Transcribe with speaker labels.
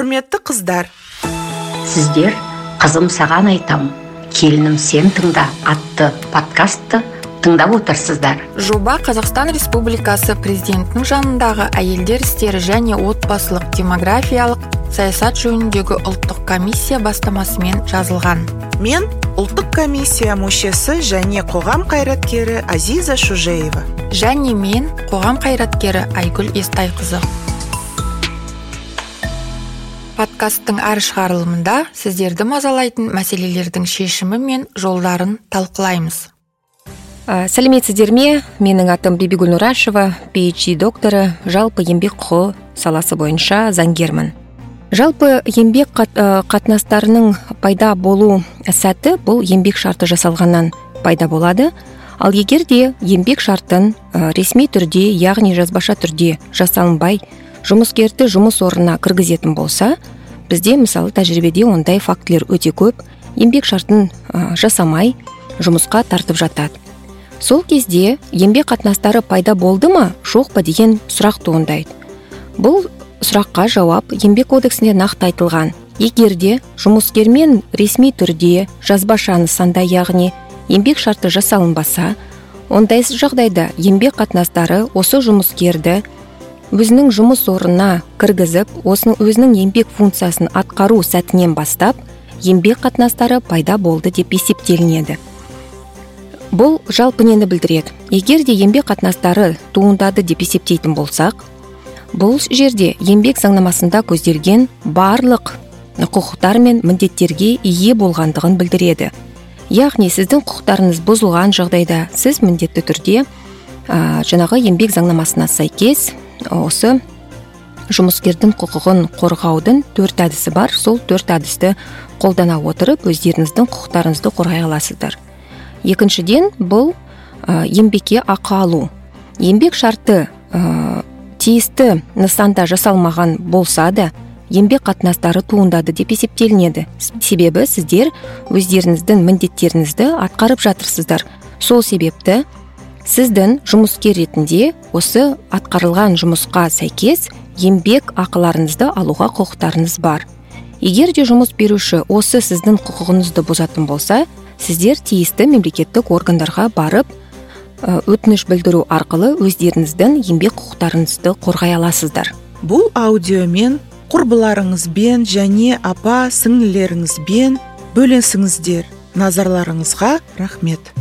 Speaker 1: құрметті қыздар.
Speaker 2: Сіздер қызым саған айтам. Келінім сен тыңда атты подкастты тыңдап отырсыздар.
Speaker 3: Жоба қазақстан республикасы президентінің жанындағы әйелдер істері және отбасылық демографиялық саясат жөніндегі ұлттық комиссия бастамасымен жазылған.
Speaker 1: Мен ұлттық комиссия мүшесі және қоғам қайраткері азиза шужеева.
Speaker 3: Және мен қоғам қайраткері айгүл естайқызы. Подкасттың әр шығарылымында сіздерді мазалайтын мәселелердің шешімі мен жолдарын талқылаймыз.
Speaker 4: Ә, сәлеметсіздер ме менің атым бибигүл нұрашева phd докторы. Жалпы еңбек құқығы саласы бойынша заңгермін. Жалпы еңбек қатынастарының пайда болу сәті бұл еңбек шарты жасалғаннан пайда болады. Ал егер де еңбек шартын ресми түрде яғни жазбаша түрде жасалынбай жұмыскерді жұмыс орнына кіргізетін болса бізде мысалы тәжірибеде ондай фактілер өте көп. Еңбек шартын жасамай жұмысқа тартып жатады. Сол кезде еңбек қатынастары пайда болды ма? Жоқ па деген сұрақ туындайды. Бұл сұраққа жауап еңбек кодексінде нақты айтылған. Егер де жұмыскермен ресми түрде жазбаша нысанда яғни еңбек шарты жасалынбаса ондай жағдайда еңбек қатынастары осы жұмыскерді өзінің жұмыс орнына кіргізіп осының өзінің еңбек функциясын атқару сәтінен бастап еңбек қатынастары пайда болды деп есептелінеді. Бұл жалпы нені білдіреді? Егер де еңбек қатынастары туындады деп есептейтін болсақ бұл жерде еңбек заңнамасында көзделген барлық құқықтар мен міндеттерге ие болғандығын білдіреді. Яғни сіздің құқықтарыңыз бұзылған жағдайда сіз міндетті түрде ә, жаңағы еңбек заңнамасына сәйкес осы жұмыскердің құқығын қорғаудың төрт әдісі бар. Сол төрт әдісті қолдана отырып өздеріңіздің құқықтарыңызды қорғай аласыздар. Екіншіден бұл ә, еңбекке ақы алу. Еңбек шарты ә, тиісті нысанда жасалмаған болса да еңбек қатынастары туындады деп есептелінеді. Себебі сіздер өздеріңіздің міндеттеріңізді атқарып жатырсыздар. Сол себепті сіздің жұмыскер ретінде осы атқарылған жұмысқа сәйкес еңбек ақыларыңызды алуға құқықтарыңыз бар. Егер де жұмыс беруші осы сіздің құқығыңызды бұзатын болса сіздер тиісті мемлекеттік органдарға барып өтініш білдіру арқылы өздеріңіздің еңбек құқықтарыңызды қорғай аласыздар.
Speaker 1: Бұл аудиомен құрбыларыңызбен және апа сіңлілеріңізбен бөлісіңіздер. Назарларыңызға рахмет.